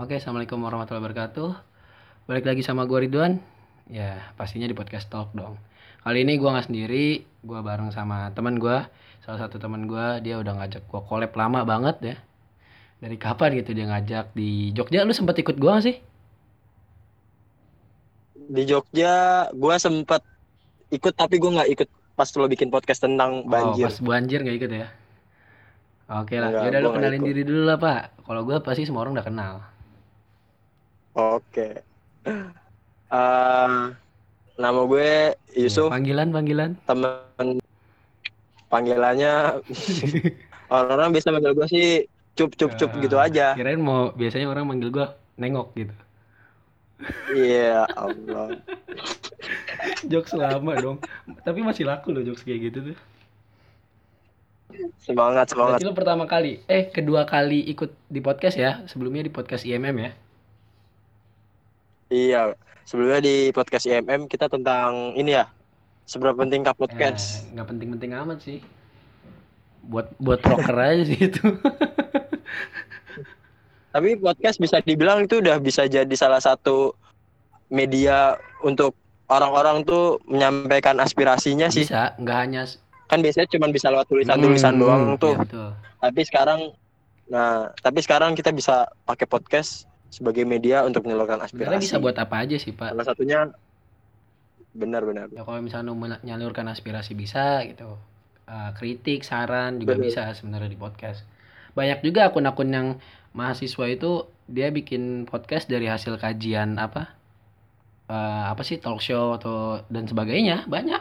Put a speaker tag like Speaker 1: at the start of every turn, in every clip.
Speaker 1: Oke, assalamualaikum warahmatullahi wabarakatuh. Balik lagi sama gue Ridwan. Ya, pastinya di podcast talk dong. Kali ini gue nggak sendiri, gue bareng sama teman gue. Salah satu teman gue, dia udah ngajak gue collab lama banget ya. Dari kapan gitu dia ngajak di Jogja? Lu sempat ikut gue gak sih?
Speaker 2: Di Jogja, gue sempat ikut tapi gue nggak ikut pas lo bikin podcast tentang banjir.
Speaker 1: Oh, pas banjir nggak ikut ya? Oke lah,
Speaker 2: Enggak,
Speaker 1: yaudah lu kenalin
Speaker 2: ikut.
Speaker 1: diri dulu lah pak. Kalau gue pasti semua orang udah kenal.
Speaker 2: Oke. Eh, nama gue Yusuf,
Speaker 1: Panggilan panggilan.
Speaker 2: temen panggilannya orang-orang bisa manggil gue sih cup cup cup
Speaker 1: Eh,
Speaker 2: gitu aja.
Speaker 1: Kirain mau biasanya orang manggil gue nengok gitu.
Speaker 2: Iya Allah.
Speaker 1: jokes lama dong. Tapi masih laku loh jokes kayak gitu tuh.
Speaker 2: Semangat semangat.
Speaker 1: Berarti lu pertama kali, eh kedua kali ikut di podcast ya? Sebelumnya di podcast IMM ya?
Speaker 2: Iya. Sebelumnya di podcast IMM kita tentang ini ya. Seberapa pentingkah podcast?
Speaker 1: Eh, nggak penting-penting amat sih. Buat buat rocker aja sih itu.
Speaker 2: Tapi podcast bisa dibilang itu udah bisa jadi salah satu media untuk orang-orang tuh menyampaikan aspirasinya sih.
Speaker 1: Bisa, nggak hanya
Speaker 2: Kan biasanya cuma bisa lewat tulisan-tulisan
Speaker 1: Hmm,
Speaker 2: doang
Speaker 1: iya,
Speaker 2: tuh.
Speaker 1: betul.
Speaker 2: Tapi sekarang nah, tapi sekarang kita bisa pakai podcast sebagai media untuk menyalurkan
Speaker 1: Sebenarnya
Speaker 2: aspirasi.
Speaker 1: bisa buat apa aja sih pak?
Speaker 2: Salah satunya benar-benar.
Speaker 1: Ya kalau misalnya menyalurkan aspirasi bisa gitu. Eh, kritik, saran juga
Speaker 2: Betul.
Speaker 1: bisa sebenarnya di podcast. Banyak juga akun-akun yang mahasiswa itu dia bikin podcast dari hasil kajian apa? eh, apa sih talk show atau dan sebagainya banyak.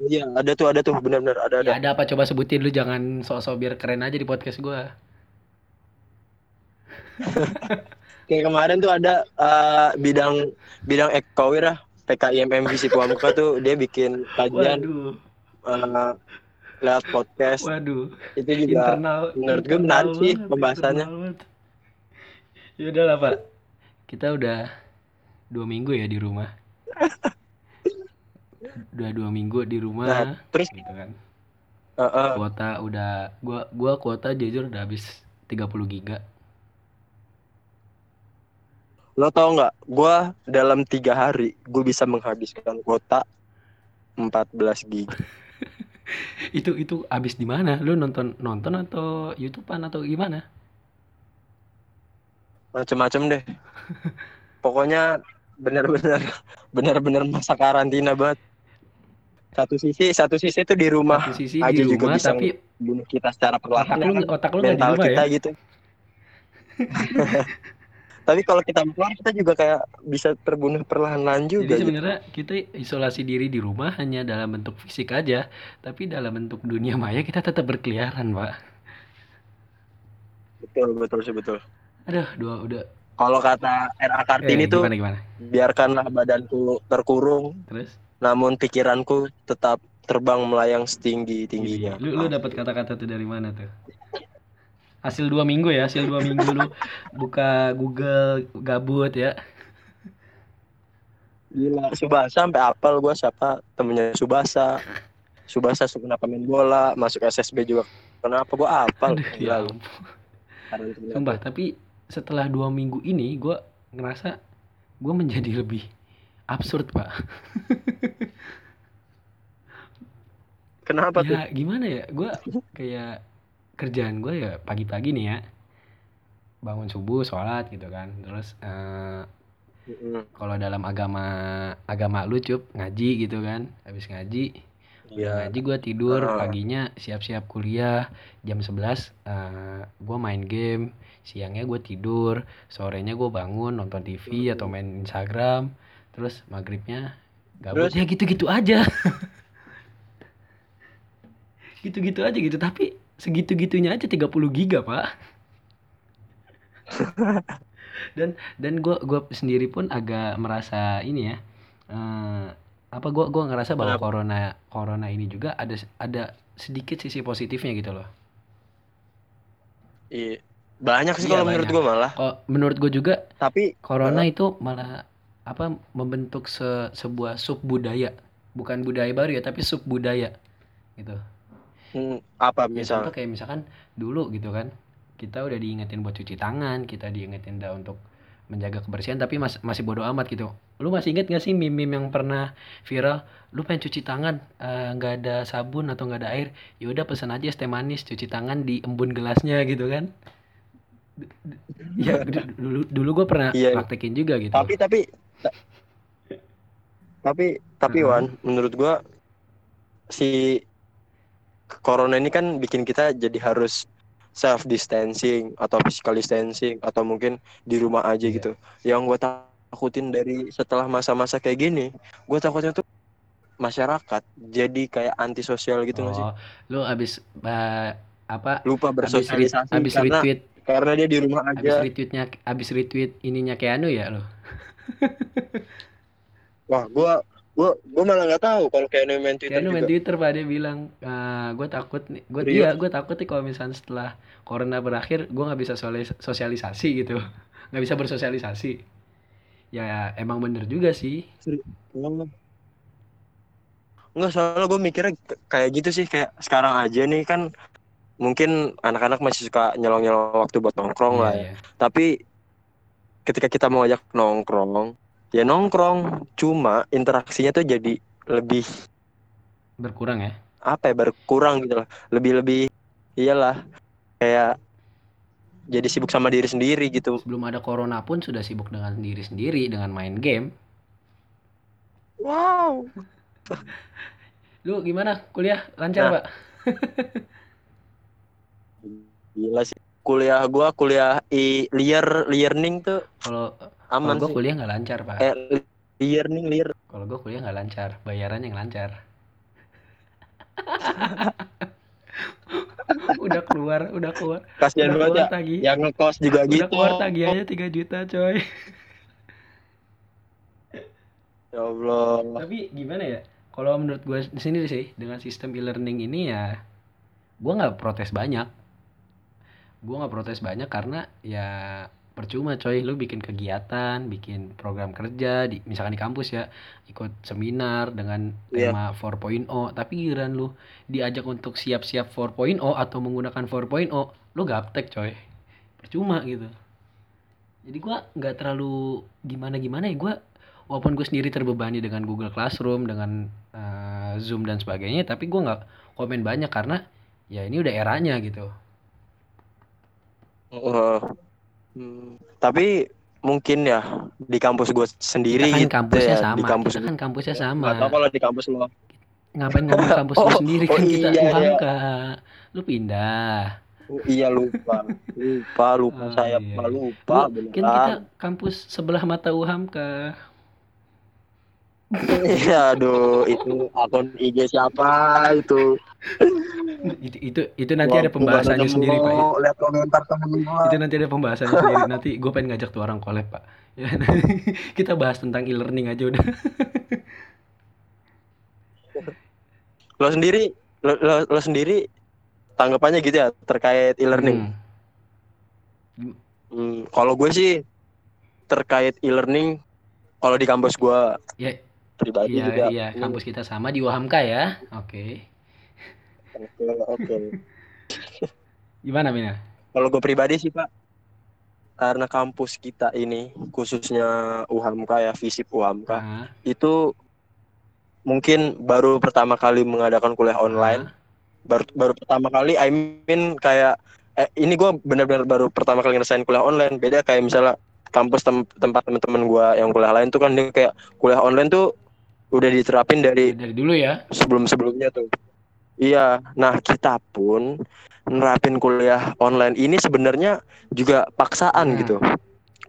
Speaker 2: Iya, ada tuh ada tuh benar-benar ada ada.
Speaker 1: Ya ada apa coba sebutin lu jangan sok-sok biar keren aja di podcast gua.
Speaker 2: Kayak kemarin tuh ada eh, bidang bidang ekowir ah, PKIMM Visi Pramuka tuh dia bikin kajian
Speaker 1: Waduh,
Speaker 2: lewat podcast.
Speaker 1: waduh.
Speaker 2: Itu juga
Speaker 1: internal
Speaker 2: menurut gue menarik sih pembahasannya.
Speaker 1: Ya udah lah pak, kita udah dua minggu ya di rumah. udah dua minggu di rumah,
Speaker 2: Nah, terus
Speaker 1: gitu kan.
Speaker 2: eh, eh,
Speaker 1: Kuota udah, gua gua kuota jujur udah habis 30 giga.
Speaker 2: Lo tau nggak? Gua dalam tiga hari gue bisa menghabiskan kuota 14 gig.
Speaker 1: Itu itu habis di mana? Lu nonton nonton atau YouTubean atau gimana?
Speaker 2: Macem-macem deh. Pokoknya benar-benar benar-benar masa karantina banget. Satu sisi satu sisi tuh di rumah
Speaker 1: Satu sisi
Speaker 2: aja
Speaker 1: di
Speaker 2: juga
Speaker 1: rumah
Speaker 2: bisa
Speaker 1: tapi
Speaker 2: bunuh kita secara
Speaker 1: otak
Speaker 2: perlahan
Speaker 1: lu otak lu nggak di
Speaker 2: mental
Speaker 1: rumah
Speaker 2: kita
Speaker 1: ya.
Speaker 2: gitu. Tapi kalau kita keluar kita juga kayak bisa terbunuh perlahan-lahan juga.
Speaker 1: Jadi
Speaker 2: gitu.
Speaker 1: sebenarnya kita isolasi diri di rumah hanya dalam bentuk fisik aja, tapi dalam bentuk dunia maya kita tetap berkeliaran, Pak.
Speaker 2: Betul betul sih betul.
Speaker 1: Aduh, dua udah.
Speaker 2: Kalau kata R.A. Kartini
Speaker 1: Eh,
Speaker 2: tuh
Speaker 1: gimana gimana?
Speaker 2: biarkanlah badanku terkurung,
Speaker 1: Terus?
Speaker 2: namun pikiranku tetap terbang melayang setinggi tingginya.
Speaker 1: Lu lu dapat kata-kata tuh dari mana tuh? Hasil dua minggu ya, hasil dua minggu lu buka Google gabut ya.
Speaker 2: Gila, Subasa sampai apal gua siapa temennya Subasa. Subasa suka kenapa main bola, masuk SSB juga kenapa gua apal.
Speaker 1: Aduh, ya
Speaker 2: Gila, karantina.
Speaker 1: Sumpah, tapi setelah dua minggu ini gue ngerasa gue menjadi lebih absurd, Pak.
Speaker 2: Kenapa tuh?
Speaker 1: Ya gimana ya, gue kayak kerjaan gue ya pagi-pagi nih ya. Bangun subuh, sholat gitu kan. Terus
Speaker 2: Mm-mm.
Speaker 1: kalau dalam agama agama lu cup ngaji gitu kan habis ngaji
Speaker 2: Iya.
Speaker 1: ngaji gue tidur
Speaker 2: Ah.
Speaker 1: paginya siap-siap kuliah jam 11 eh, gue main game siangnya gue tidur sorenya gue bangun nonton TV atau main Instagram terus maghribnya gabut
Speaker 2: Terus?
Speaker 1: ya gitu-gitu aja gitu-gitu aja gitu tapi segitu-gitunya aja 30 giga pak dan dan gue gua sendiri pun agak merasa ini ya eh, apa gue gua ngerasa bahwa
Speaker 2: Kenapa?
Speaker 1: corona corona ini juga ada ada sedikit sisi positifnya gitu loh
Speaker 2: Iya. Banyak sih
Speaker 1: Iya,
Speaker 2: kalau menurut gua malah.
Speaker 1: kok menurut gue juga
Speaker 2: Tapi
Speaker 1: corona itu malah apa membentuk se- sebuah sub budaya bukan budaya baru ya tapi sub budaya gitu
Speaker 2: hmm, apa
Speaker 1: ya
Speaker 2: misal?
Speaker 1: contoh kayak misalkan dulu gitu kan kita udah diingetin buat cuci tangan kita diingetin dah untuk menjaga kebersihan tapi mas, masih bodoh amat gitu lu masih inget gak sih meme-meme yang pernah viral lu pengen cuci tangan eh, nggak ada sabun atau nggak ada air ya udah pesan aja es teh manis cuci tangan di embun gelasnya gitu kan ya dulu dulu gue pernah
Speaker 2: Iya.
Speaker 1: praktekin juga gitu
Speaker 2: Tapi tapi ta- tapi tapi. Wan, menurut gua si corona ini kan bikin kita jadi harus self distancing atau physical distancing atau mungkin di rumah aja
Speaker 1: Iya.
Speaker 2: gitu. Yang gua takutin dari setelah masa-masa kayak gini, gua takutnya tuh masyarakat jadi kayak antisosial gitu nggak sih?
Speaker 1: oh lu abis eh, apa
Speaker 2: Lupa
Speaker 1: abis,
Speaker 2: bersosialisasi
Speaker 1: abis
Speaker 2: karena
Speaker 1: retweet
Speaker 2: karena dia di rumah
Speaker 1: abis
Speaker 2: aja.
Speaker 1: retweetnya abis retweet ininya Keanu ya lo
Speaker 2: Wah, gua gua gua malah nggak tahu kalau kayak main Twitter
Speaker 1: Keanu main
Speaker 2: juga.
Speaker 1: Twitter pak. Dia bilang gue takut nih. Gue iya gue takut nih kalau misalnya setelah corona berakhir gue nggak bisa sosialisasi gitu. Nggak bisa bersosialisasi. Ya emang bener juga sih.
Speaker 2: Enggak, soalnya gue mikirnya kayak gitu sih. Kayak sekarang aja nih kan mungkin anak-anak masih suka nyelong-nyelong waktu buat nongkrong
Speaker 1: Iya,
Speaker 2: lah ya.
Speaker 1: iya.
Speaker 2: Tapi ketika kita mau ajak nongkrong, ya nongkrong, cuma interaksinya tuh jadi lebih
Speaker 1: berkurang ya
Speaker 2: apa ya berkurang gitu lah. Lebih-lebih iyalah kayak jadi sibuk sama diri sendiri gitu.
Speaker 1: sebelum ada corona pun sudah sibuk dengan diri sendiri dengan main game
Speaker 2: Wow.
Speaker 1: lu gimana kuliah lancar
Speaker 2: Nah.
Speaker 1: pak
Speaker 2: Gila sih. Kuliah gua kuliah i liar learning tuh
Speaker 1: kalau
Speaker 2: aman
Speaker 1: gue
Speaker 2: sih.
Speaker 1: kuliah nggak lancar pak
Speaker 2: Eh learning liar
Speaker 1: kalau gue kuliah nggak lancar bayaran yang lancar udah keluar udah keluar
Speaker 2: kasihan banget ya.
Speaker 1: tagih
Speaker 2: Yang ngekos juga
Speaker 1: udah
Speaker 2: gitu.
Speaker 1: keluar tagihannya 3 juta coy
Speaker 2: Ya Allah.
Speaker 1: tapi gimana ya kalau menurut gue di sini sih dengan sistem e-learning ini ya gue nggak protes banyak gue nggak protes banyak karena ya percuma coy. Lu bikin kegiatan bikin program kerja di misalkan di kampus ya ikut seminar dengan
Speaker 2: Iya.
Speaker 1: tema 4.0 tapi giliran lu diajak untuk siap-siap 4.0 atau menggunakan 4.0 lu gaptek coy. Percuma gitu. Jadi gua nggak terlalu gimana gimana ya. Gua walaupun gue sendiri terbebani dengan Google Classroom dengan eh, Zoom dan sebagainya tapi gua nggak komen banyak karena ya ini udah eranya gitu.
Speaker 2: Uh, hmm, tapi mungkin ya di kampus gue sendiri
Speaker 1: kita kan
Speaker 2: gitu
Speaker 1: kampusnya
Speaker 2: ya,
Speaker 1: sama
Speaker 2: di kampus
Speaker 1: kita kan kampusnya sama
Speaker 2: tahu kalau di kampus lo.
Speaker 1: ngapain ngomong kampus lu
Speaker 2: Oh,
Speaker 1: sendiri
Speaker 2: oh
Speaker 1: kan kita
Speaker 2: iya, iya.
Speaker 1: UHAMKA lu pindah
Speaker 2: Oh, iya lupa, lupa, lupa
Speaker 1: Oh,
Speaker 2: saya
Speaker 1: iya,
Speaker 2: mah
Speaker 1: iya.
Speaker 2: lupa
Speaker 1: Lu, kan kita kampus sebelah mata UHAMKA
Speaker 2: Iya, aduh, itu akun IG siapa itu?
Speaker 1: itu itu itu nanti ada
Speaker 2: Wah, gua
Speaker 1: pembahasannya sendiri pak
Speaker 2: nemu, Lihat komentar temen gua.
Speaker 1: itu nanti ada pembahasannya sendiri nanti gue pengen ngajak tuh orang collab pak ya, kita bahas tentang e-learning aja udah
Speaker 2: Lo sendiri, lo, lo, lo sendiri tanggapannya gitu ya terkait e-learning.
Speaker 1: Hmm.
Speaker 2: Hmm, kalau gue sih terkait e-learning, kalau di kampus gue
Speaker 1: Ya,
Speaker 2: pribadi
Speaker 1: iya
Speaker 2: juga.
Speaker 1: iya kampus kita sama di UHAMKA ya oke
Speaker 2: Oke, oke.
Speaker 1: gimana Mina
Speaker 2: Kalau gue pribadi sih pak, karena kampus kita ini khususnya UHAMKA ya, FISIP UHAMKA
Speaker 1: Ah,
Speaker 2: itu mungkin baru pertama kali mengadakan kuliah online.
Speaker 1: ah.
Speaker 2: Baru baru pertama kali, I mean kayak eh, ini gue benar-benar baru pertama kali ngerasain kuliah online. Beda kayak misalnya kampus tem- tempat teman-teman gue yang kuliah lain tuh kan dia kayak kuliah online tuh udah diterapin dari
Speaker 1: dari dulu ya
Speaker 2: sebelum-sebelumnya tuh. Iya, nah kita pun nerapin kuliah online ini sebenarnya juga paksaan
Speaker 1: Hmm.
Speaker 2: gitu.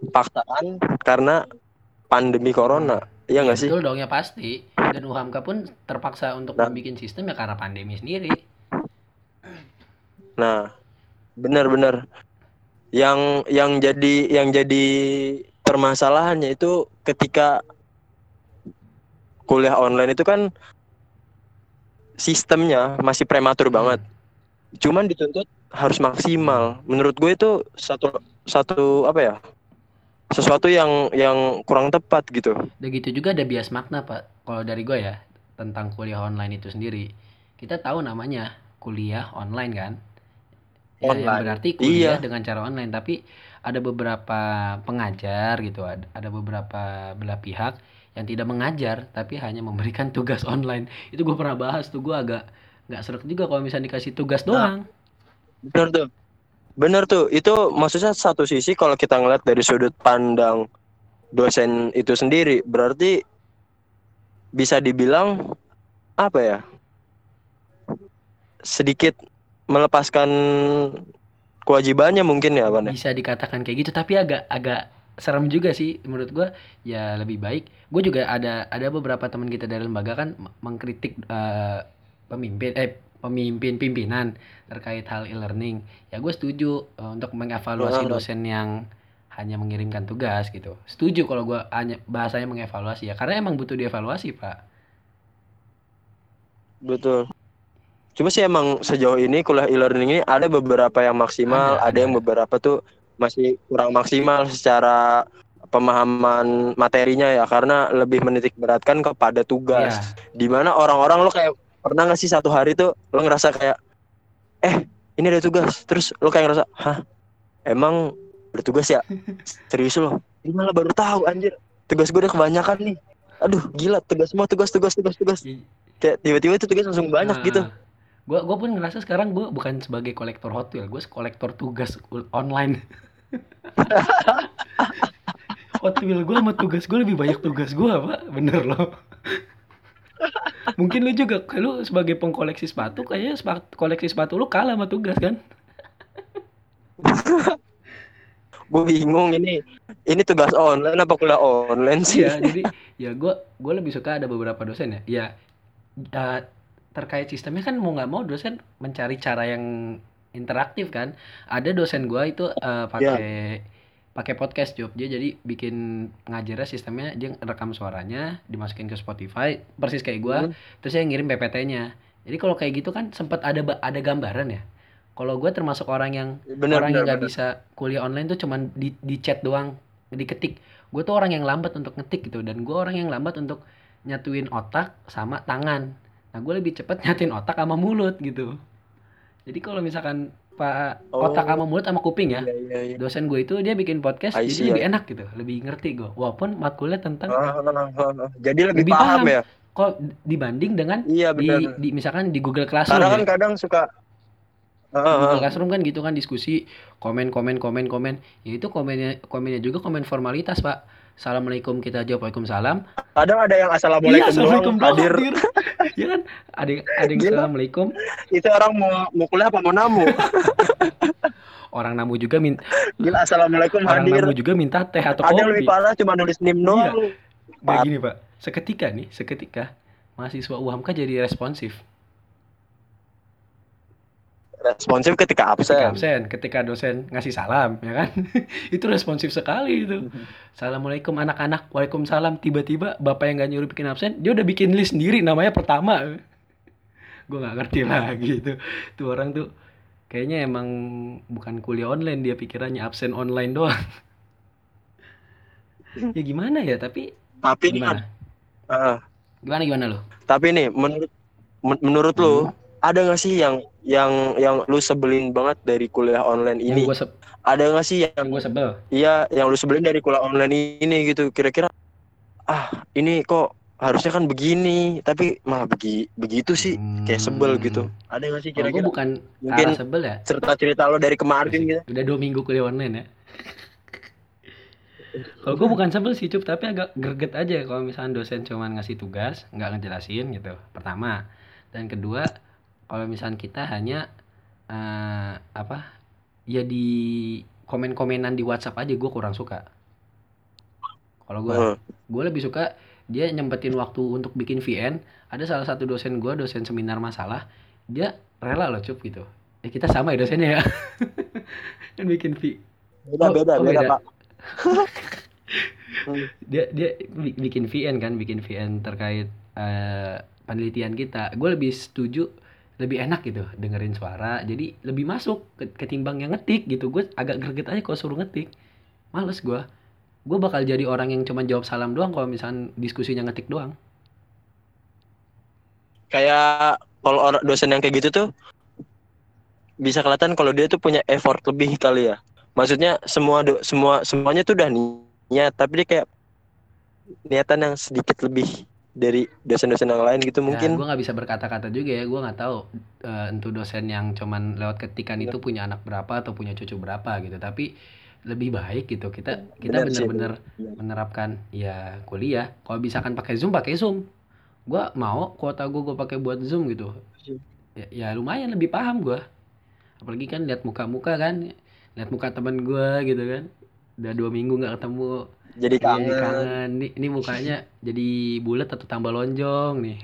Speaker 2: Paksaan karena pandemi corona. Iya nggak sih?
Speaker 1: betul dong ya pasti dan UHAMKA pun terpaksa untuk
Speaker 2: Nah.
Speaker 1: membuat sistem ya karena pandemi sendiri
Speaker 2: Nah, benar-benar yang yang jadi yang jadi permasalahannya itu ketika kuliah online itu kan sistemnya masih prematur banget. Cuman dituntut harus maksimal. Menurut gue itu satu satu apa ya? Sesuatu yang yang kurang tepat gitu.
Speaker 1: Udah gitu juga ada bias makna pak kalau dari gue ya tentang kuliah online itu sendiri kita tahu namanya kuliah online kan Ya, yang
Speaker 2: Online.
Speaker 1: berarti kuliah
Speaker 2: Iya.
Speaker 1: dengan cara online, tapi ada beberapa pengajar gitu, ada, ada beberapa belah pihak yang tidak mengajar tapi hanya memberikan tugas online. Itu gue pernah bahas tuh, gue agak nggak seret juga kalau misalnya dikasih tugas doang.
Speaker 2: Bener tuh. Bener tuh. Itu maksudnya satu sisi kalau kita ngeliat dari sudut pandang dosen itu sendiri, berarti bisa dibilang apa ya? Sedikit melepaskan kewajibannya mungkin ya, Pan. ya?
Speaker 1: Bisa dikatakan kayak gitu, tapi agak agak serem juga sih menurut gue. Ya lebih baik. Gue juga ada ada beberapa teman kita dari lembaga kan mengkritik eh, pemimpin eh pemimpin pimpinan terkait hal e-learning. Ya gue setuju eh, untuk mengevaluasi dosen yang hanya mengirimkan tugas gitu. Setuju kalau gue hanya bahasanya mengevaluasi ya, karena emang butuh dievaluasi pak.
Speaker 2: Betul. Cuma sih emang sejauh ini kuliah e-learning ini ada beberapa yang maksimal,
Speaker 1: Ada,
Speaker 2: ada, yang
Speaker 1: ada.
Speaker 2: beberapa tuh masih kurang maksimal secara pemahaman materinya ya karena lebih menitik beratkan kepada tugas.
Speaker 1: Ya,
Speaker 2: Di mana orang-orang lo kayak pernah nggak sih satu hari tuh lo ngerasa kayak eh ini ada tugas, terus lo kayak ngerasa hah emang bertugas ya serius lo? Ini malah baru tahu anjir tugas gue udah kebanyakan nih. Aduh gila tugas semua tugas tugas tugas tugas kayak tiba-tiba itu tugas langsung banyak
Speaker 1: nah,
Speaker 2: gitu.
Speaker 1: Gue gue pun ngerasa sekarang gue bukan sebagai kolektor Hot Wheel, gue kolektor tugas online. Hot Wheel gue sama tugas gue lebih banyak tugas gue pak, bener loh. Mungkin lu juga, lu sebagai pengkoleksi sepatu, kayaknya sepa- koleksi sepatu lu kalah sama tugas kan?
Speaker 2: gue bingung ini ini tugas online apa kuliah online sih
Speaker 1: Iya, jadi ya gue gue lebih suka ada beberapa dosen ya. Ya eh, terkait sistemnya kan mau nggak mau dosen mencari cara yang interaktif kan. Ada dosen gue itu eh, pakai pakai podcast job. Dia jadi bikin ngajarnya sistemnya dia rekam suaranya dimasukin ke Spotify persis kayak gue
Speaker 2: Hmm.
Speaker 1: terus saya ngirim PPT-nya jadi kalau kayak gitu kan sempat ada ada gambaran ya. Kalau gue termasuk orang yang
Speaker 2: bener
Speaker 1: orang yang
Speaker 2: bener,
Speaker 1: nggak
Speaker 2: bener.
Speaker 1: bisa kuliah online tuh cuman di di chat doang diketik gue tuh orang yang lambat untuk ngetik gitu dan gue orang yang lambat untuk nyatuin otak sama tangan. Nah gue lebih cepet nyatuin otak sama mulut gitu jadi kalau misalkan pak
Speaker 2: Oh.
Speaker 1: otak sama mulut sama kuping ya
Speaker 2: Iya, iya, iya.
Speaker 1: dosen gue itu dia bikin podcast
Speaker 2: I
Speaker 1: jadi
Speaker 2: see,
Speaker 1: lebih enak gitu lebih ngerti gue walaupun matkulnya tentang
Speaker 2: Ah, ah, ah, ah. jadi lebih,
Speaker 1: Lebih
Speaker 2: paham,
Speaker 1: paham.
Speaker 2: ya
Speaker 1: kok dibanding dengan
Speaker 2: iya
Speaker 1: di, di misalkan di Google Classroom
Speaker 2: karena
Speaker 1: ya.
Speaker 2: kan kadang suka Ah,
Speaker 1: Di
Speaker 2: ah,
Speaker 1: Google
Speaker 2: ah.
Speaker 1: Classroom kan gitu kan diskusi komen komen komen komen ya itu komennya komennya juga komen formalitas pak assalamualaikum kita jawab waalaikumsalam.
Speaker 2: Kadang ada yang
Speaker 1: iya
Speaker 2: assalamualaikum
Speaker 1: assalamualaikum
Speaker 2: doang, hadir.
Speaker 1: hadir. Ya kan? Ada yang ada yang assalamualaikum.
Speaker 2: Itu orang mau mau kuliah apa mau namu?
Speaker 1: Orang namu juga min
Speaker 2: gila assalamualaikum
Speaker 1: orang
Speaker 2: hadir.
Speaker 1: namu juga minta teh atau
Speaker 2: ada
Speaker 1: kopi.
Speaker 2: lebih parah cuma nulis nim doang.
Speaker 1: Nggak gini pak. Seketika nih seketika mahasiswa UHAMKA jadi responsif
Speaker 2: responsif ketika absen.
Speaker 1: Ketika absen ketika dosen ngasih salam ya kan? Itu responsif sekali itu. Assalamualaikum anak-anak. Waalaikumsalam. Tiba-tiba bapak yang gak nyuruh bikin absen dia udah bikin list sendiri namanya pertama. Gue nggak ngerti lagi itu. Tuh orang tuh kayaknya emang bukan kuliah online dia pikirannya absen online doang. Ya gimana ya tapi
Speaker 2: tapi
Speaker 1: gimana?
Speaker 2: ah,
Speaker 1: gimana gimana lo
Speaker 2: tapi nih menurut men- menurut
Speaker 1: Hmm.
Speaker 2: Ada nggak sih yang yang yang lu sebelin banget dari kuliah online
Speaker 1: yang
Speaker 2: ini
Speaker 1: se-
Speaker 2: ada nggak sih yang
Speaker 1: yang gue sebel
Speaker 2: Iya, yang lu sebelin dari kuliah online ini gitu. Kira-kira ah, ini kok harusnya kan begini, tapi malah begi begitu sih. Kayak sebel gitu. Ada nggak sih kira-kira
Speaker 1: bukan
Speaker 2: mungkin
Speaker 1: arah sebel ya
Speaker 2: cerita cerita lo dari kemarin gitu?
Speaker 1: Udah dua minggu kuliah online ya. Kalau gue bukan sebel sih cup, tapi agak greget aja kalau misalnya dosen cuman ngasih tugas, nggak ngejelasin gitu. Pertama, dan kedua, kalau misalnya kita hanya eh, apa, ya di komen-komenan di WhatsApp aja gue kurang suka. Kalau gue, gue lebih suka dia nyempetin waktu untuk bikin VN. Ada salah satu dosen gue, dosen seminar masalah, dia rela loh cup gitu. Ya kita sama ya dosennya ya. kan bikin V,
Speaker 2: Beda
Speaker 1: Oh,
Speaker 2: beda
Speaker 1: oh,
Speaker 2: beda,
Speaker 1: beda.
Speaker 2: Pak.
Speaker 1: dia dia bi- bikin VN kan bikin VN terkait eh, penelitian kita gue lebih setuju lebih enak gitu dengerin suara. Jadi lebih masuk ke- ketimbang yang ngetik gitu. Gue agak greget aja kalau suruh ngetik. Males gue gue bakal jadi orang yang cuma jawab salam doang kalau misalnya diskusinya ngetik doang.
Speaker 2: Kayak kalau orang dosen yang kayak gitu tuh bisa kelihatan kalau dia tuh punya effort lebih kali ya. Maksudnya semua do, semua semuanya tuh udah niat tapi dia kayak niatan yang sedikit lebih dari dosen-dosen yang lain gitu mungkin
Speaker 1: Ya, gue nggak bisa berkata-kata juga ya. Gue nggak tahu entu dosen yang cuman lewat ketikan
Speaker 2: Iya.
Speaker 1: itu punya anak berapa atau punya cucu berapa gitu. Tapi lebih baik gitu kita kita
Speaker 2: Benar sih,
Speaker 1: benar-benar
Speaker 2: benar.
Speaker 1: menerapkan ya kuliah. Kalau misalkan pakai zoom pakai zoom. Gue mau kuota gue gue pakai buat zoom gitu. Ya, ya lumayan lebih paham gue. Apalagi kan lihat muka-muka kan, lihat muka teman gue gitu kan. Udah dua minggu nggak ketemu
Speaker 2: jadi
Speaker 1: Iya,
Speaker 2: kangen
Speaker 1: kangen. Ini, ini mukanya jadi bulat atau tambah lonjong nih.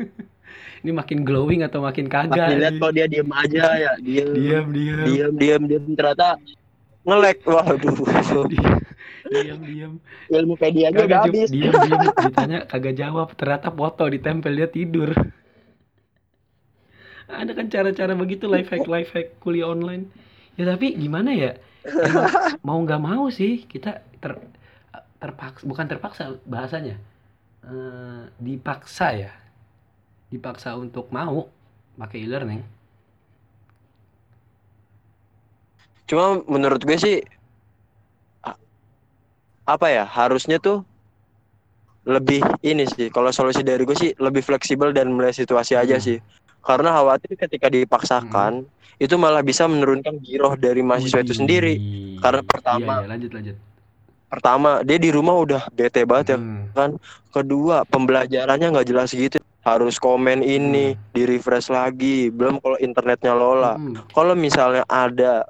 Speaker 1: ini makin glowing atau makin kagak?
Speaker 2: Dilihat
Speaker 1: nih?
Speaker 2: kok dia diem aja ya diem
Speaker 1: Diam, diam.
Speaker 2: diem diem diem ternyata ngelek waduh
Speaker 1: Diam, diam.
Speaker 2: ilmu pedia aja udah
Speaker 1: jawab.
Speaker 2: habis
Speaker 1: Diam, diam. Ditanya kagak jawab. Ternyata foto ditempel dia tidur. Ada kan cara-cara begitu life hack life hack kuliah online. Ya tapi gimana ya? Emang mau nggak mau sih kita ter terpaksa bukan terpaksa bahasanya Eh, dipaksa ya. Dipaksa untuk mau pakai e-learning.
Speaker 2: Cuma menurut gue sih apa ya harusnya tuh lebih ini sih. Kalau solusi dari gue sih lebih fleksibel dan melihat situasi aja
Speaker 1: Hmm.
Speaker 2: sih karena khawatir ketika dipaksakan itu malah bisa menurunkan giroh dari mahasiswa itu sendiri
Speaker 1: Wih.
Speaker 2: Karena pertama-
Speaker 1: iya, iya, lanjut lanjut
Speaker 2: pertama dia di rumah udah bete banget ya
Speaker 1: Hmm.
Speaker 2: kedua pembelajarannya nggak jelas gitu harus komen ini
Speaker 1: Hmm.
Speaker 2: di refresh lagi belum kalau internetnya lola
Speaker 1: Hmm.
Speaker 2: kalau misalnya ada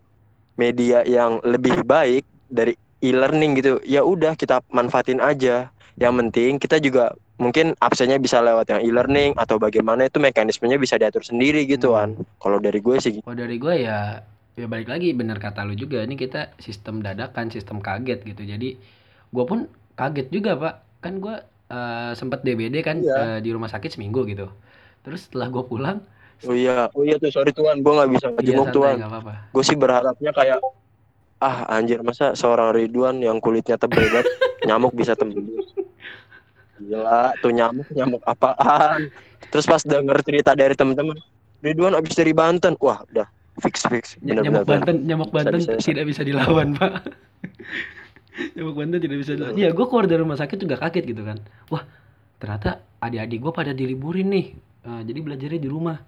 Speaker 2: media yang lebih baik dari e-learning gitu ya udah kita manfaatin aja yang penting kita juga mungkin absennya bisa lewat yang e-learning atau bagaimana itu mekanismenya bisa diatur sendiri gitu kan kalau dari gue sih
Speaker 1: Kalau dari gue ya ya balik lagi bener kata lu juga ini kita sistem dadakan sistem kaget gitu. Jadi gue pun kaget juga pak. Kan gue eh, sempat DBD kan
Speaker 2: Iya.
Speaker 1: eh, di rumah sakit seminggu gitu. Terus setelah gue pulang
Speaker 2: oh iya. Oh iya tuh sorry tuan gue nggak bisa
Speaker 1: iya
Speaker 2: ngejenguk
Speaker 1: santai
Speaker 2: tuan gue sih berharapnya kayak ah anjir masa seorang Ridwan yang kulitnya banget nyamuk bisa tembus gila tuh nyamuk nyamuk apaan? Terus pas denger cerita dari temen-temen Ridwan abis dari Banten. Wah udah fix fix. Bener-bener
Speaker 1: nyamuk Banten nyamuk Banten
Speaker 2: bisa, bisa.
Speaker 1: tidak bisa dilawan pak. Nyamuk Banten tidak bisa dilawan. Iya gue keluar dari rumah sakit juga kaget gitu kan. Wah ternyata adik-adik gue pada diliburin nih. Eh, jadi belajarnya di rumah.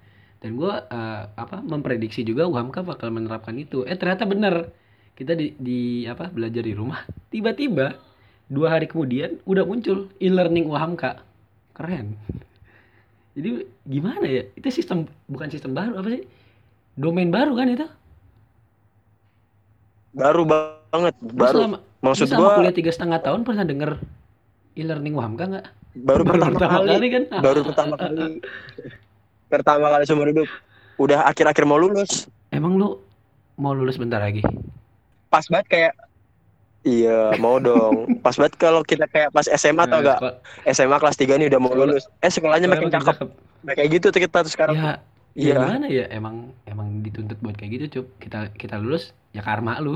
Speaker 1: Dan gue eh, apa memprediksi juga UHAMKA bakal menerapkan itu. Eh ternyata bener. Kita di, di apa belajar di rumah. Tiba-tiba dua hari kemudian udah muncul e-learning UHAMKA keren. Jadi gimana ya? Itu sistem bukan sistem baru apa sih? Domain baru kan itu?
Speaker 2: Baru banget baru.
Speaker 1: selama,
Speaker 2: maksud
Speaker 1: selama
Speaker 2: gua
Speaker 1: kuliah tiga setengah tahun pernah denger e-learning Wahamka nggak?
Speaker 2: baru, pertama, kali,
Speaker 1: kan?
Speaker 2: baru pertama kali. Pertama kali seumur hidup. Udah akhir-akhir mau lulus.
Speaker 1: Emang lu mau lulus bentar lagi?
Speaker 2: pas banget kayak iya mau dong pas banget kalau kita kayak pas SMA atau
Speaker 1: Nah,
Speaker 2: enggak
Speaker 1: sekolah-
Speaker 2: SMA kelas 3 nih udah mau
Speaker 1: Sekolah-
Speaker 2: lulus eh sekolahnya makin cakep Nah, kayak gitu tuh kita tuh sekarang
Speaker 1: Ya, ya
Speaker 2: Iya.
Speaker 1: gimana ya? Emang emang dituntut buat kayak gitu, Cup. Kita kita lulus ya karma lu.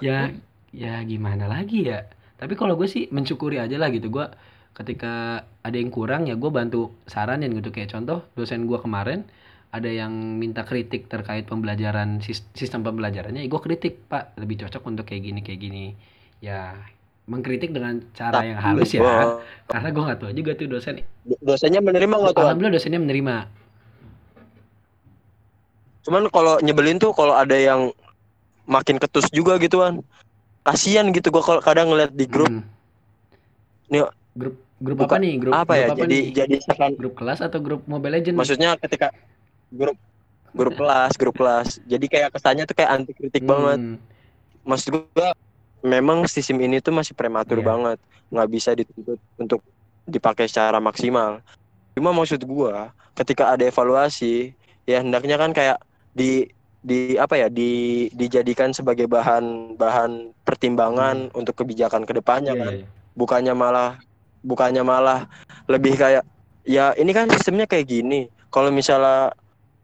Speaker 1: ya ya gimana lagi ya? Tapi kalau gue sih mensyukuri aja lah gitu. Gue ketika ada yang kurang ya gue bantu saranin gitu kayak contoh dosen gue kemarin ada yang minta kritik terkait pembelajaran sis- sistem pembelajarannya ya gue kritik pak. Lebih cocok untuk kayak gini kayak gini. Ya mengkritik dengan cara yang halus ya.
Speaker 2: Wah,
Speaker 1: karena gue nggak tahu juga tuh dosen.
Speaker 2: Dosennya menerima nggak tuh?
Speaker 1: Alhamdulillah dosennya menerima.
Speaker 2: Cuman kalau nyebelin tuh kalau ada yang makin ketus juga gitu kan kasian gitu gua kalau kadang ngeliat di grup.
Speaker 1: Hmm.
Speaker 2: Nih,
Speaker 1: grup grup
Speaker 2: buka-
Speaker 1: apa nih? Grup
Speaker 2: apa ya?
Speaker 1: grup
Speaker 2: jadi
Speaker 1: nih?
Speaker 2: jadi
Speaker 1: grup kelas atau grup Mobile Legends?
Speaker 2: Maksudnya ketika grup grup kelas grup kelas jadi kayak kesannya tuh kayak anti kritik banget
Speaker 1: Hmm.
Speaker 2: maksud gua memang sistem ini tuh masih prematur
Speaker 1: Iya.
Speaker 2: banget nggak bisa dituntut untuk dipakai secara maksimal cuma maksud gua ketika ada evaluasi ya hendaknya kan kayak di di apa ya di dijadikan sebagai bahan bahan pertimbangan untuk kebijakan ke depannya
Speaker 1: Hmm. Iya,
Speaker 2: kan
Speaker 1: iya.
Speaker 2: bukannya malah bukannya malah lebih kayak ya ini kan sistemnya kayak gini kalau misalnya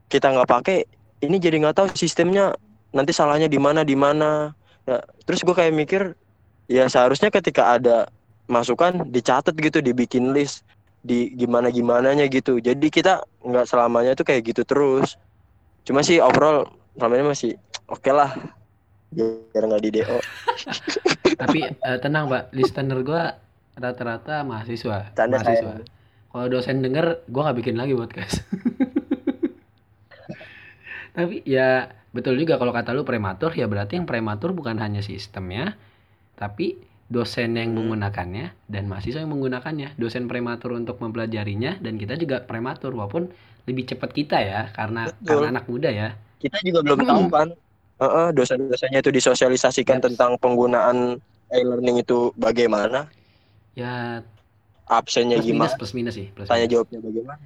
Speaker 2: kita nggak pakai ini jadi nggak tahu sistemnya nanti salahnya di mana di mana ya, terus gue kayak mikir ya seharusnya ketika ada masukan dicatat gitu dibikin list di gimana gimananya gitu jadi kita nggak selamanya tuh kayak gitu terus cuma sih overall selama ini masih oke lah biar nggak di do
Speaker 1: Tapi eh, tenang, Pak. Listener gua rata-rata mahasiswa.
Speaker 2: Tanda
Speaker 1: mahasiswa. Kalau dosen denger, gua nggak bikin lagi podcast. Tapi ya betul juga kalau kata lu prematur, ya berarti yang prematur bukan hanya sistemnya, tapi dosen yang
Speaker 2: Hmm.
Speaker 1: menggunakannya dan mahasiswa yang menggunakannya. Dosen prematur untuk mempelajarinya dan kita juga prematur walaupun lebih cepat kita ya karena
Speaker 2: Betul.
Speaker 1: karena anak muda ya.
Speaker 2: kita juga belum
Speaker 1: Hmm.
Speaker 2: tahu kan Heeh, dosen-dosennya itu disosialisasikan
Speaker 1: Yes.
Speaker 2: tentang penggunaan e-learning itu bagaimana
Speaker 1: Ya
Speaker 2: absennya
Speaker 1: plus minus
Speaker 2: gimana
Speaker 1: plus minus sih, plus
Speaker 2: tanya
Speaker 1: minus.
Speaker 2: jawabnya bagaimana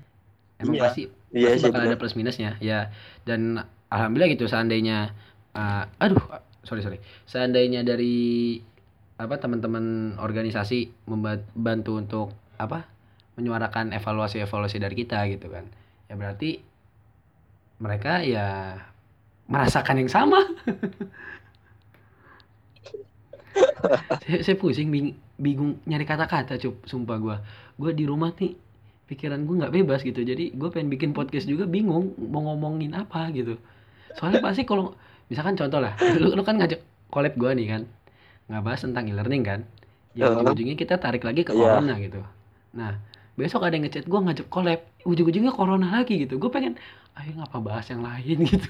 Speaker 1: Emang
Speaker 2: Iya.
Speaker 1: pasti
Speaker 2: iya sih
Speaker 1: bakal ada plus minusnya ya. Dan alhamdulillah gitu seandainya uh, aduh sorry sorry. Seandainya dari apa teman-teman organisasi membantu untuk apa menyuarakan evaluasi-evaluasi dari kita gitu kan. Ya berarti mereka ya merasakan yang sama. Saya, saya pusing bing- bingung nyari kata-kata cup sumpah gua. Gua di rumah nih pikiran gue nggak bebas gitu. Jadi gue pengen bikin podcast juga bingung mau ngomongin apa gitu. Soalnya pasti kalau misalkan contoh lah lu, lu kan ngajak collab gue nih kan nggak bahas tentang e-learning kan ya ujung-ujungnya kita tarik lagi ke corona gitu. Nah besok ada yang ngechat gue ngajak collab ujung-ujungnya corona lagi gitu. Gue pengen ayo ngapa bahas yang lain? gitu.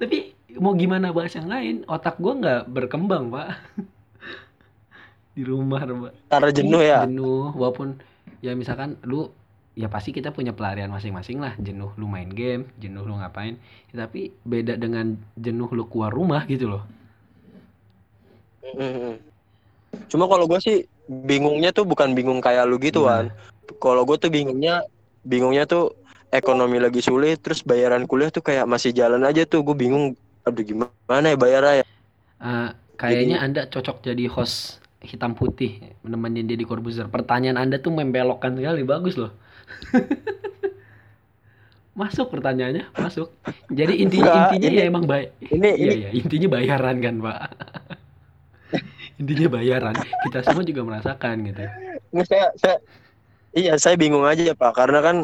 Speaker 1: Tapi mau gimana bahas yang lain otak gue nggak berkembang pak. Di rumah pak.
Speaker 2: Karena jenuh ya?
Speaker 1: Jenuh walaupun ya misalkan lu ya pasti kita punya pelarian masing-masing lah. Jenuh lu main game jenuh lu ngapain. Ya, tapi beda dengan jenuh lu keluar rumah gitu loh.
Speaker 2: Cuma kalau gue sih bingungnya tuh bukan bingung kayak lu gitu kan kalau gue tuh bingungnya bingungnya tuh ekonomi lagi sulit terus bayaran kuliah tuh kayak masih jalan aja tuh. Gue bingung aduh gimana ya bayarnya ya?
Speaker 1: Eh, kayaknya anda cocok jadi host hitam putih menemani dia di Corbuzier. Pertanyaan anda tuh membelokkan sekali bagus loh. Masuk pertanyaannya masuk. Jadi intinya
Speaker 2: Enggak,
Speaker 1: intinya
Speaker 2: ini-
Speaker 1: ya emang baik.
Speaker 2: ini
Speaker 1: iya
Speaker 2: ini
Speaker 1: iya intinya bayaran kan pak. Intinya bayaran. Kita semua juga merasakan gitu.
Speaker 2: Nggak, saya, saya iya saya bingung aja pak. Karena kan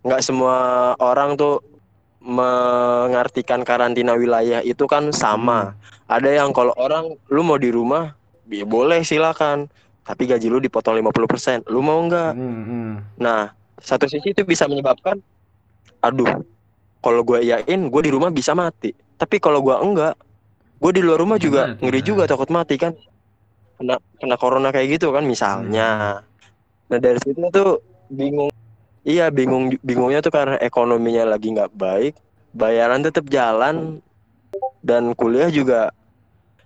Speaker 2: nggak semua orang tuh mengartikan karantina wilayah itu kan sama. Ada yang kalau orang lu mau di rumah ya boleh silakan. Tapi gaji lu dipotong 50% lu mau nggak?
Speaker 1: Hmm, hmm.
Speaker 2: nah satu sisi itu bisa menyebabkan aduh kalau gue yakin gue di rumah bisa mati. Tapi kalau gue enggak gue di luar rumah
Speaker 1: Bisa
Speaker 2: juga
Speaker 1: mati,
Speaker 2: ngeri juga takut mati kan? Kena kena corona kayak gitu kan misalnya. Nah dari situ tuh bingung. Iya bingung bingungnya tuh karena ekonominya lagi nggak baik bayaran tetap jalan dan kuliah juga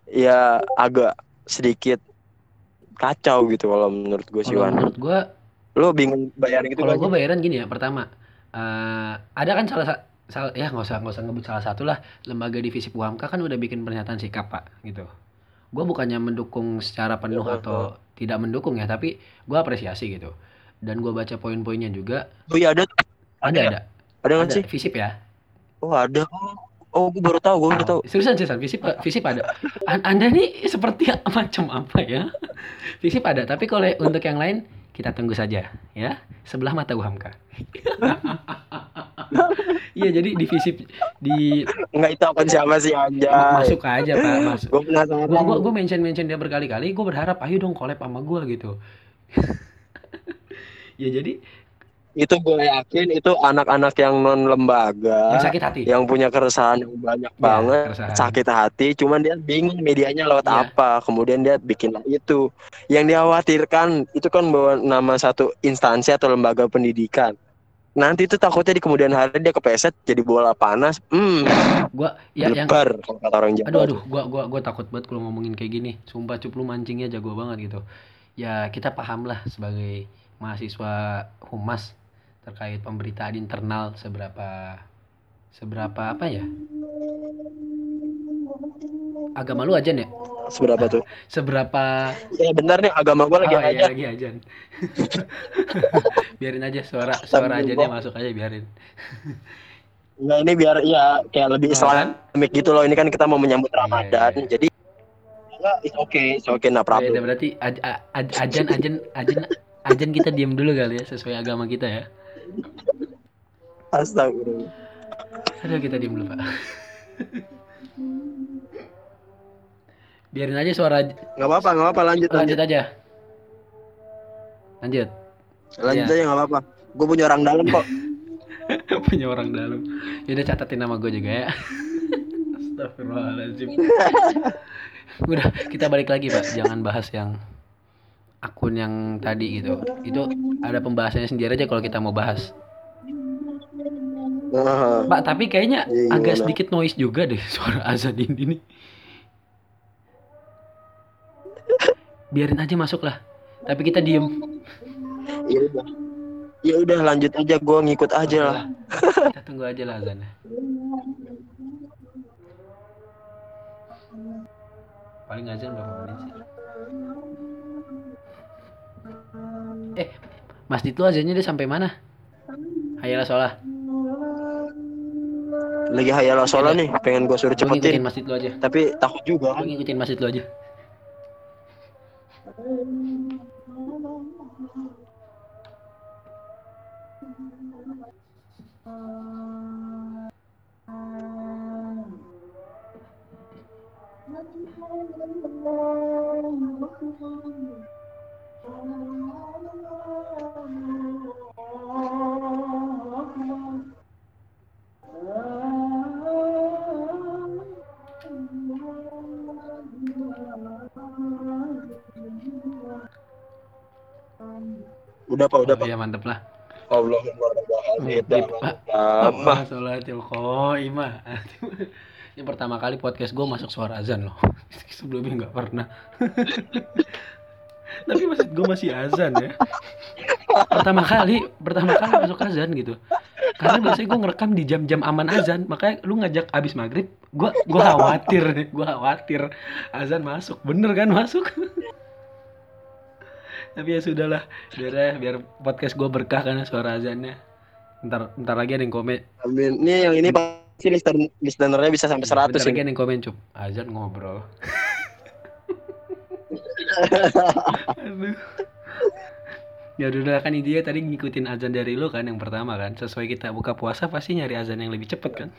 Speaker 2: ya agak sedikit kacau gitu kalau menurut gue sih Wan.
Speaker 1: menurut gua
Speaker 2: lo bingung bayarin gitu
Speaker 1: kalau gue bayaran gini ya pertama eh, ada kan salah sa- salah ya nggak usah nggak usah ngebut salah satu lah. Lembaga divisi Puhamka kan udah bikin pernyataan sikap pak gitu. Gue bukannya mendukung secara penuh
Speaker 2: Iya,
Speaker 1: atau tidak mendukung ya tapi gue apresiasi gitu. Dan gue baca poin-poinnya juga.
Speaker 2: Oh iya ada
Speaker 1: ada
Speaker 2: ya?
Speaker 1: ada.
Speaker 2: Ada nggak
Speaker 1: ada
Speaker 2: sih?
Speaker 1: visip ya.
Speaker 2: Oh ada oh gue baru tahu gue baru tahu.
Speaker 1: Seriusan seriusan visip visip ada. An- anda nih seperti macam apa ya? Visip ada tapi kalau untuk yang lain kita tunggu saja ya. Sebelah mata Uhamka iya jadi di visip di
Speaker 2: nggak itu apa siapa sih aja
Speaker 1: masuk aja pak masuk.
Speaker 2: Gue penasaran.
Speaker 1: Gua gua, gua mention mention dia berkali-kali gue berharap ayo dong collab sama gue gitu. Ya jadi
Speaker 2: itu gue yakin itu anak-anak yang non lembaga
Speaker 1: yang sakit hati?
Speaker 2: yang punya keresahan yang banyak
Speaker 1: Ya,
Speaker 2: banget
Speaker 1: keresahan.
Speaker 2: sakit hati cuman dia bingung medianya lewat
Speaker 1: Iya.
Speaker 2: apa kemudian dia bikinlah itu. Yang dikhawatirkan itu kan bawa nama satu instansi atau lembaga pendidikan. Nanti itu takutnya di kemudian hari dia kepleset jadi bola panas hmm
Speaker 1: gua ya yang
Speaker 2: gelebar kalau kata orang Jawa
Speaker 1: aduh aduh gua gua gua takut banget kalau ngomongin kayak gini. Sumpah cup lu mancingnya jago banget gitu. Ya kita paham lah sebagai mahasiswa humas terkait pemberitaan internal seberapa seberapa apa ya agama lu aja ya
Speaker 2: seberapa tuh
Speaker 1: seberapa
Speaker 2: ya bentar nih agama gue lagi
Speaker 1: oh, iya,
Speaker 2: aja
Speaker 1: lagi ajan biarin aja suara suara ajannya masuk aja biarin
Speaker 2: Nah ini biar ya kayak lebih
Speaker 1: Oh, kan?
Speaker 2: islamik gitu loh. Ini kan kita mau menyambut
Speaker 1: Iya,
Speaker 2: Ramadan.
Speaker 1: iya, iya.
Speaker 2: Jadi ya it's okay, it's okay nah
Speaker 1: Oh, iya,
Speaker 2: problem.
Speaker 1: berarti aj- aj- ajan ajan ajan Ajan kita diem dulu kali ya sesuai agama kita ya.
Speaker 2: Astagfirullah.
Speaker 1: Aduh kita diem dulu pak. Biarin aja suara
Speaker 2: Nggak apa-apa, nggak apa-apa lanjut
Speaker 1: lanjut
Speaker 2: lanjut.
Speaker 1: aja. Lanjut.
Speaker 2: Lanjut
Speaker 1: Iya.
Speaker 2: aja nggak apa-apa. Gue punya orang dalam kok.
Speaker 1: Punya orang dalam. Yaudah catatin nama gue juga ya. Astagfirullahaladzim. Udah kita balik lagi pak. Jangan bahas yang akun yang tadi gitu. Itu ada pembahasannya sendiri aja kalau kita mau bahas.
Speaker 2: Nah,
Speaker 1: Pak, tapi kayaknya
Speaker 2: Iya,
Speaker 1: agak
Speaker 2: gimana?
Speaker 1: sedikit noise juga deh suara azan ini nih. Biarin aja masuk lah. Tapi kita diem.
Speaker 2: ya udah. Ya udah lanjut aja. Gue ngikut aja lah.
Speaker 1: Kita tunggu aja lah azannya. Paling azan berapa menit sih? Eh, masjid lu azannya dia sampai mana? Hayalah sholah.
Speaker 2: Lagi hayal sholat nih. Pengen gue suruh
Speaker 1: Lu ngikutin
Speaker 2: cepetin.
Speaker 1: masjid lu aja.
Speaker 2: Tapi takut juga kan.
Speaker 1: ngikutin masjid lu aja.
Speaker 2: Udah pak, udah
Speaker 1: Oh,
Speaker 2: pak.
Speaker 1: iya mantep lah.
Speaker 2: Allahumma. Apa?
Speaker 1: Sholatil. Ini pertama kali podcast gue masuk suara azan loh. Sebelumnya nggak pernah. Tapi masjid gue masih azan ya. Pertama kali, pertama kali masuk azan gitu. Karena biasanya gue ngerekam di jam-jam aman azan, makanya lu ngajak abis maghrib, gue gua khawatir nih, gue khawatir azan masuk, bener kan masuk? Tapi ya sudahlah, biar ya, biar podcast gue berkah karena suara azannya. Ntar, ntar lagi ada yang komen,
Speaker 2: Amin. Nih yang ini pasti listener listenernya bisa sampai 100
Speaker 1: Bentar lagi
Speaker 2: ini.
Speaker 1: ada yang komen cup Azan ngobrol Aduh. Ya udah kan dia tadi ngikutin azan dari lu kan yang pertama kan Sesuai kita buka puasa pasti nyari azan yang lebih cepet kan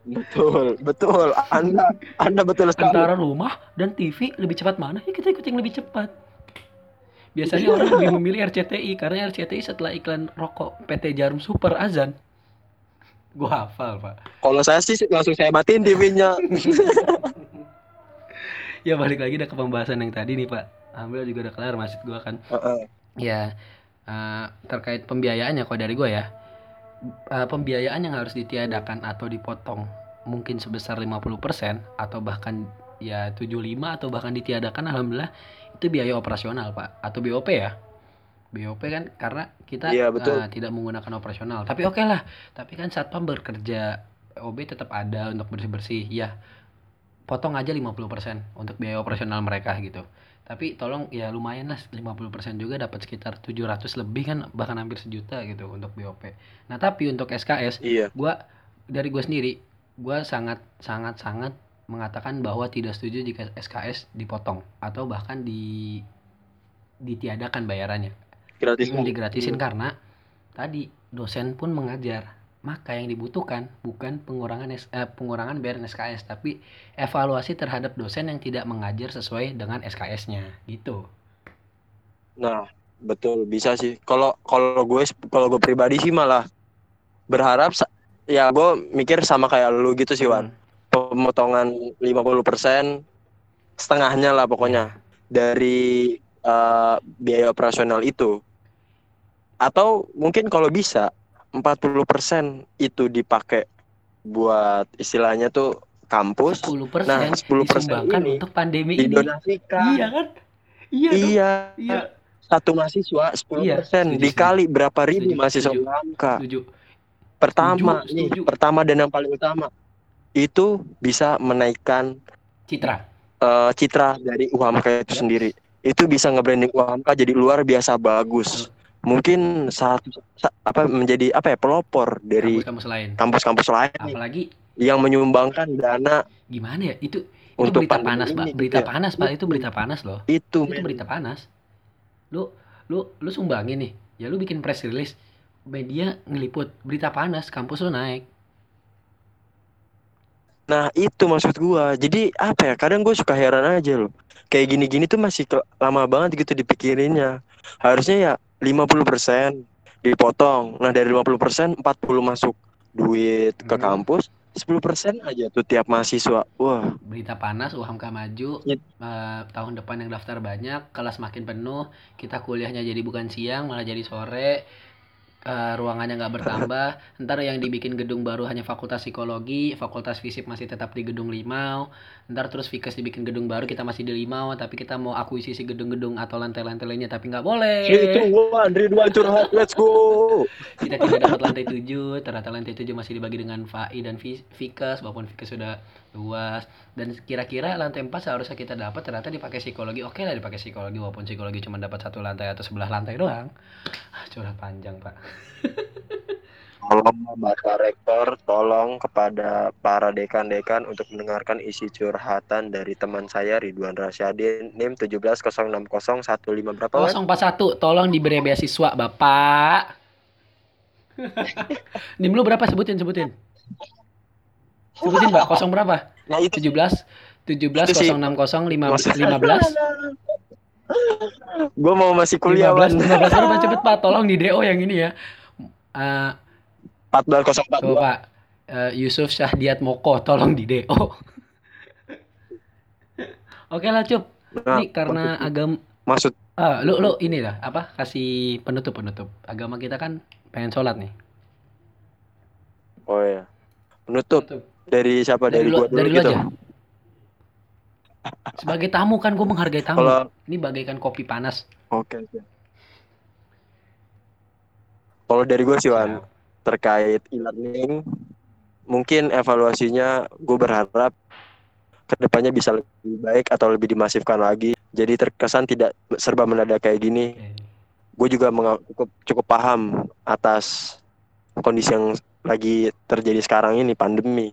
Speaker 2: Betul, betul. Anda Anda betul sekali.
Speaker 1: Antara rumah dan TV lebih cepat mana? Ya kita ikut yang lebih cepat Biasanya orang lebih memilih RCTI Karena RCTI setelah iklan rokok PT Jarum Super azan Gua hafal pak
Speaker 2: Kalau saya sih langsung saya matiin TV-nya.
Speaker 1: Ya balik lagi udah ke pembahasan yang tadi nih pak Alhamdulillah juga udah kelar masjid gua kan
Speaker 2: Heeh.
Speaker 1: Ya, eh, terkait pembiayaannya kalau dari gue ya, eh, pembiayaan yang harus ditiadakan atau dipotong mungkin sebesar 50% atau bahkan ya 75 atau bahkan ditiadakan alhamdulillah itu biaya operasional, Pak, atau BOP ya. BOP kan karena kita
Speaker 2: Iya, betul.
Speaker 1: eh, tidak menggunakan operasional. Tapi oke lah, tapi kan satpam bekerja OB tetap ada untuk bersih-bersih. Ya, potong aja 50% untuk biaya operasional mereka gitu tapi tolong ya lumayan lah 50% juga dapat sekitar 700 lebih kan bahkan hampir sejuta gitu untuk BOP nah tapi untuk SKS
Speaker 2: Iya.
Speaker 1: gua dari gue sendiri gua sangat sangat sangat mengatakan bahwa tidak setuju jika SKS dipotong atau bahkan di ditiadakan bayarannya
Speaker 2: Gratis.
Speaker 1: Hmm, digratisin karena tadi dosen pun mengajar maka yang dibutuhkan bukan pengurangan eh, pengurangan bayaran SKS tapi evaluasi terhadap dosen yang tidak mengajar sesuai dengan SKS-nya gitu
Speaker 2: Nah, betul bisa sih. Kalau kalau gue kalau gue pribadi sih malah berharap ya gue mikir sama kayak lu gitu sih Wan.
Speaker 1: Hmm.
Speaker 2: Pemotongan 50% setengahnya lah pokoknya dari eh, biaya operasional itu. Atau mungkin kalau bisa 40% itu dipakai buat istilahnya tuh kampus
Speaker 1: 10%
Speaker 2: Nah, 10%
Speaker 1: disumbangkan
Speaker 2: ini
Speaker 1: untuk pandemi ini
Speaker 2: didonasikan.
Speaker 1: iya kan iya dong.
Speaker 2: Iya.
Speaker 1: iya
Speaker 2: Satu mahasiswa 10%
Speaker 1: Iya, setuju,
Speaker 2: dikali berapa ribu
Speaker 1: Setuju,
Speaker 2: mahasiswa
Speaker 1: setuju.
Speaker 2: UMK.
Speaker 1: setuju
Speaker 2: Pertama
Speaker 1: Setuju,
Speaker 2: nih,
Speaker 1: setuju.
Speaker 2: pertama dan yang paling utama itu bisa menaikkan
Speaker 1: Citra
Speaker 2: eh, citra dari UMK itu sendiri. Itu bisa nge-branding UMK jadi luar biasa bagus. Mungkin saat sa- apa menjadi apa ya pelopor dari
Speaker 1: kampus-kampus lain
Speaker 2: kampus-kampus lain
Speaker 1: apalagi
Speaker 2: yang menyumbangkan dana
Speaker 1: gimana ya itu itu
Speaker 2: Untuk
Speaker 1: berita panas pak berita
Speaker 2: gitu ya.
Speaker 1: panas pak itu berita panas loh
Speaker 2: itu.
Speaker 1: itu berita panas lu lu lu sumbangin nih ya lu bikin press release media ngeliput berita panas kampus lu naik
Speaker 2: Nah itu maksud gua. Jadi apa ya? Kadang gue suka heran aja loh. Kayak gini-gini tuh masih lama banget gitu dipikirinnya. Harusnya ya 50% dipotong. Nah dari 50% 40 masuk duit ke
Speaker 1: Hmm.
Speaker 2: kampus. 10% aja tuh tiap mahasiswa. Wah,
Speaker 1: berita panas UHAMKA maju
Speaker 2: Iya.
Speaker 1: eh, tahun depan yang daftar banyak kelas makin penuh kita kuliahnya jadi bukan siang malah jadi sore eh, ruangannya nggak bertambah ntar yang dibikin gedung baru hanya fakultas psikologi fakultas fisip masih tetap di gedung limau ntar terus Fikes dibikin gedung baru kita masih di limau tapi kita mau akuisisi gedung-gedung atau lantai-lantai lainnya tapi nggak boleh
Speaker 2: itu gua Andri dua curhat. Let's go.
Speaker 1: kita tidak dapat lantai 7 ternyata lantai 7 masih dibagi dengan FAI dan Fi- Fikes walaupun Fikes sudah luas. Dan kira-kira lantai 4 seharusnya kita dapat ternyata dipakai psikologi. Oke lah dipakai psikologi walaupun psikologi cuma dapat satu lantai atau sebelah lantai doang. Ah, curhat panjang pak.
Speaker 2: Tolong Bapak Rektor, tolong kepada para dekan-dekan untuk mendengarkan isi curhatan dari teman saya Ridwan Rasyadin NIM 1706015 berapa? Wan?
Speaker 1: 041 tolong diberi beasiswa bapak. Nim lu berapa? Sebutin sebutin sebutin pak kosong berapa
Speaker 2: Nah itu
Speaker 1: 17 17
Speaker 2: Itu sih.
Speaker 1: 060 5
Speaker 2: Maksud-
Speaker 1: 15
Speaker 2: Gue mau masih kuliah
Speaker 1: 15
Speaker 2: Wan.
Speaker 1: 15 berapa cepet pak tolong di DO yang ini ya Eh,
Speaker 2: 14042
Speaker 1: Coba Pak eh, Yusuf Syahdiat Moko tolong di DO. Oke lah Cup.
Speaker 2: Nah,
Speaker 1: Ini karena agam
Speaker 2: maksud
Speaker 1: ah lu lu ini lah apa kasih penutup penutup. Agama kita kan pengen sholat nih.
Speaker 2: Oh ya Penutup
Speaker 1: Penutup.
Speaker 2: Dari siapa?
Speaker 1: Dari
Speaker 2: Dari, gua dulu
Speaker 1: dari
Speaker 2: gitu
Speaker 1: aja. Sebagai tamu kan gue menghargai tamu.
Speaker 2: Kalau
Speaker 1: Ini bagaikan kopi panas.
Speaker 2: Oke oke. Kalau dari gue sih Wan terkait e-learning mungkin evaluasinya gue berharap ke depannya bisa lebih baik atau lebih dimasifkan lagi jadi terkesan tidak serba mendadak kayak gini
Speaker 1: Oke.
Speaker 2: gue juga cukup cukup paham atas kondisi yang lagi terjadi sekarang ini pandemi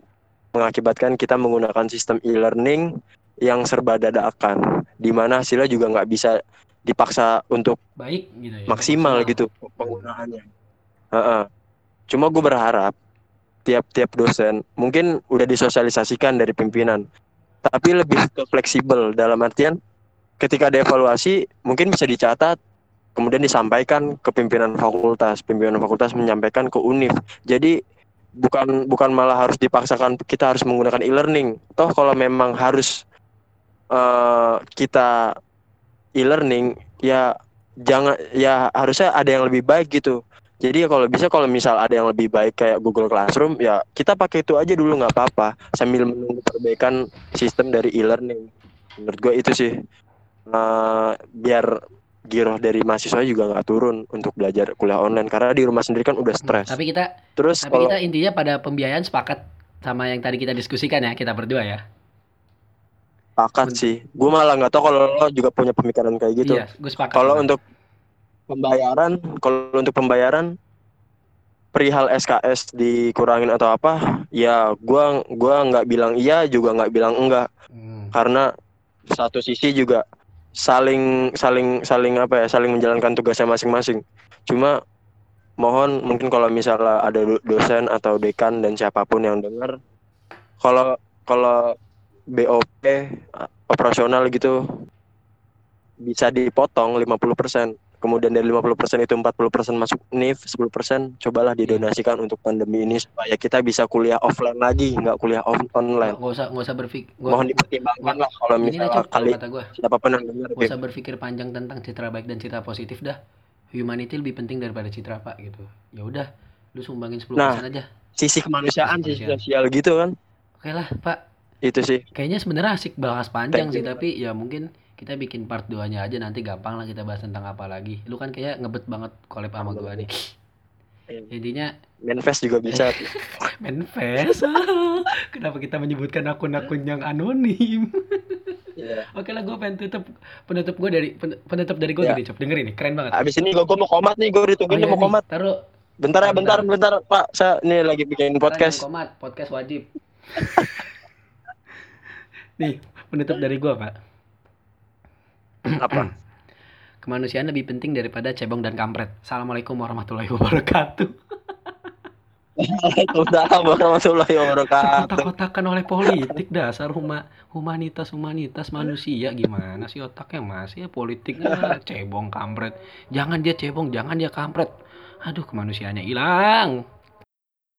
Speaker 2: mengakibatkan kita menggunakan sistem e-learning yang serba dadakan di mana hasilnya juga nggak bisa dipaksa untuk
Speaker 1: Baik gitu ya.
Speaker 2: maksimal gitu penggunaannya. Heeh. Cuma gue berharap tiap-tiap dosen mungkin udah disosialisasikan dari pimpinan, tapi lebih ke fleksibel dalam artian ketika ada evaluasi mungkin bisa dicatat kemudian disampaikan ke pimpinan fakultas, pimpinan fakultas menyampaikan ke univ. Jadi bukan bukan malah harus dipaksakan kita harus menggunakan e-learning. Toh kalau memang harus eh, kita e-learning ya jangan ya harusnya ada yang lebih baik gitu. Jadi ya kalau bisa kalau misal ada yang lebih baik kayak Google Classroom ya kita pakai itu aja dulu nggak apa-apa sambil menunggu perbaikan sistem dari e-learning. Menurut gue itu sih Eh, biar giroh dari mahasiswa juga nggak turun untuk belajar kuliah online karena di rumah sendiri kan udah stres.
Speaker 1: Tapi kita
Speaker 2: Terus
Speaker 1: tapi
Speaker 2: kalau
Speaker 1: kita intinya pada pembiayaan sepakat sama yang tadi kita diskusikan ya kita berdua ya.
Speaker 2: pakat sih, gue malah nggak tahu kalau lo juga punya pemikiran kayak gitu.
Speaker 1: Iya, gue sepakat.
Speaker 2: Kalau
Speaker 1: sama.
Speaker 2: untuk pembayaran, kalau untuk pembayaran perihal SKS dikurangin atau apa, ya gua gua nggak bilang iya juga nggak bilang enggak
Speaker 1: Hmm.
Speaker 2: karena satu sisi juga saling saling saling apa ya saling menjalankan tugasnya masing-masing. Cuma mohon mungkin kalau misalnya ada do- dosen atau dekan dan siapa pun yang dengar, kalau kalau BOP operasional gitu bisa dipotong 50%. Kemudian dari 50% itu 40% masuk NIF, 10% cobalah didonasikan untuk pandemi ini supaya kita bisa kuliah offline lagi, nggak kuliah on- online.
Speaker 1: Nggak usah nggak usah berpikir.
Speaker 2: Mohon dipertimbangkan lah kalau misalnya kali
Speaker 1: kata gue.
Speaker 2: siapa pun yang dengar
Speaker 1: Gak usah berpikir panjang tentang citra baik dan citra positif dah. Humanity lebih penting daripada citra pak gitu. Ya udah, lu sumbangin 10%
Speaker 2: Nah.
Speaker 1: aja.
Speaker 2: sisi kemanusiaan,
Speaker 1: Sisi
Speaker 2: sosial gitu kan.
Speaker 1: Oke lah pak.
Speaker 2: Itu sih.
Speaker 1: Kayaknya sebenarnya asik bahas panjang
Speaker 2: Thank
Speaker 1: sih
Speaker 2: you.
Speaker 1: tapi ya mungkin kita bikin part 2-nya aja nanti gampang lah kita bahas tentang apa lagi. Lu kan kayak ngebet banget collab sama gua nih.
Speaker 2: Iya.
Speaker 1: Intinya
Speaker 2: Manifest juga bisa.
Speaker 1: manifest. Kenapa kita menyebutkan akun-akun yang anonim?
Speaker 2: Iya.
Speaker 1: Oke lah gue pengen tutup penutup gue dari pen- penutup dari gue
Speaker 2: Ya.
Speaker 1: gini cop dengerin nih keren banget.
Speaker 2: Abis ini gue mau komat nih, gue ditungguin
Speaker 1: iya
Speaker 2: dia mau
Speaker 1: nih,
Speaker 2: komat.
Speaker 1: Taruh
Speaker 2: Bentar ya, bentar,
Speaker 1: Bentar.
Speaker 2: bentar, Pak. Saya nih lagi bikin podcast.
Speaker 1: Komat, podcast wajib. nih, penutup dari gua, Pak.
Speaker 2: Apa?
Speaker 1: kemanusiaan lebih penting daripada cebong dan kampret. Assalamualaikum warahmatullahi wabarakatuh.
Speaker 2: Waalaikumsalam warahmatullahi wabarakatuh.
Speaker 1: Kotak-kotakan oleh politik dasar huma, humanitas humanitas manusia gimana sih otaknya masih ya politiknya cebong kampret. Jangan dia cebong, jangan dia kampret. Aduh kemanusiaannya hilang.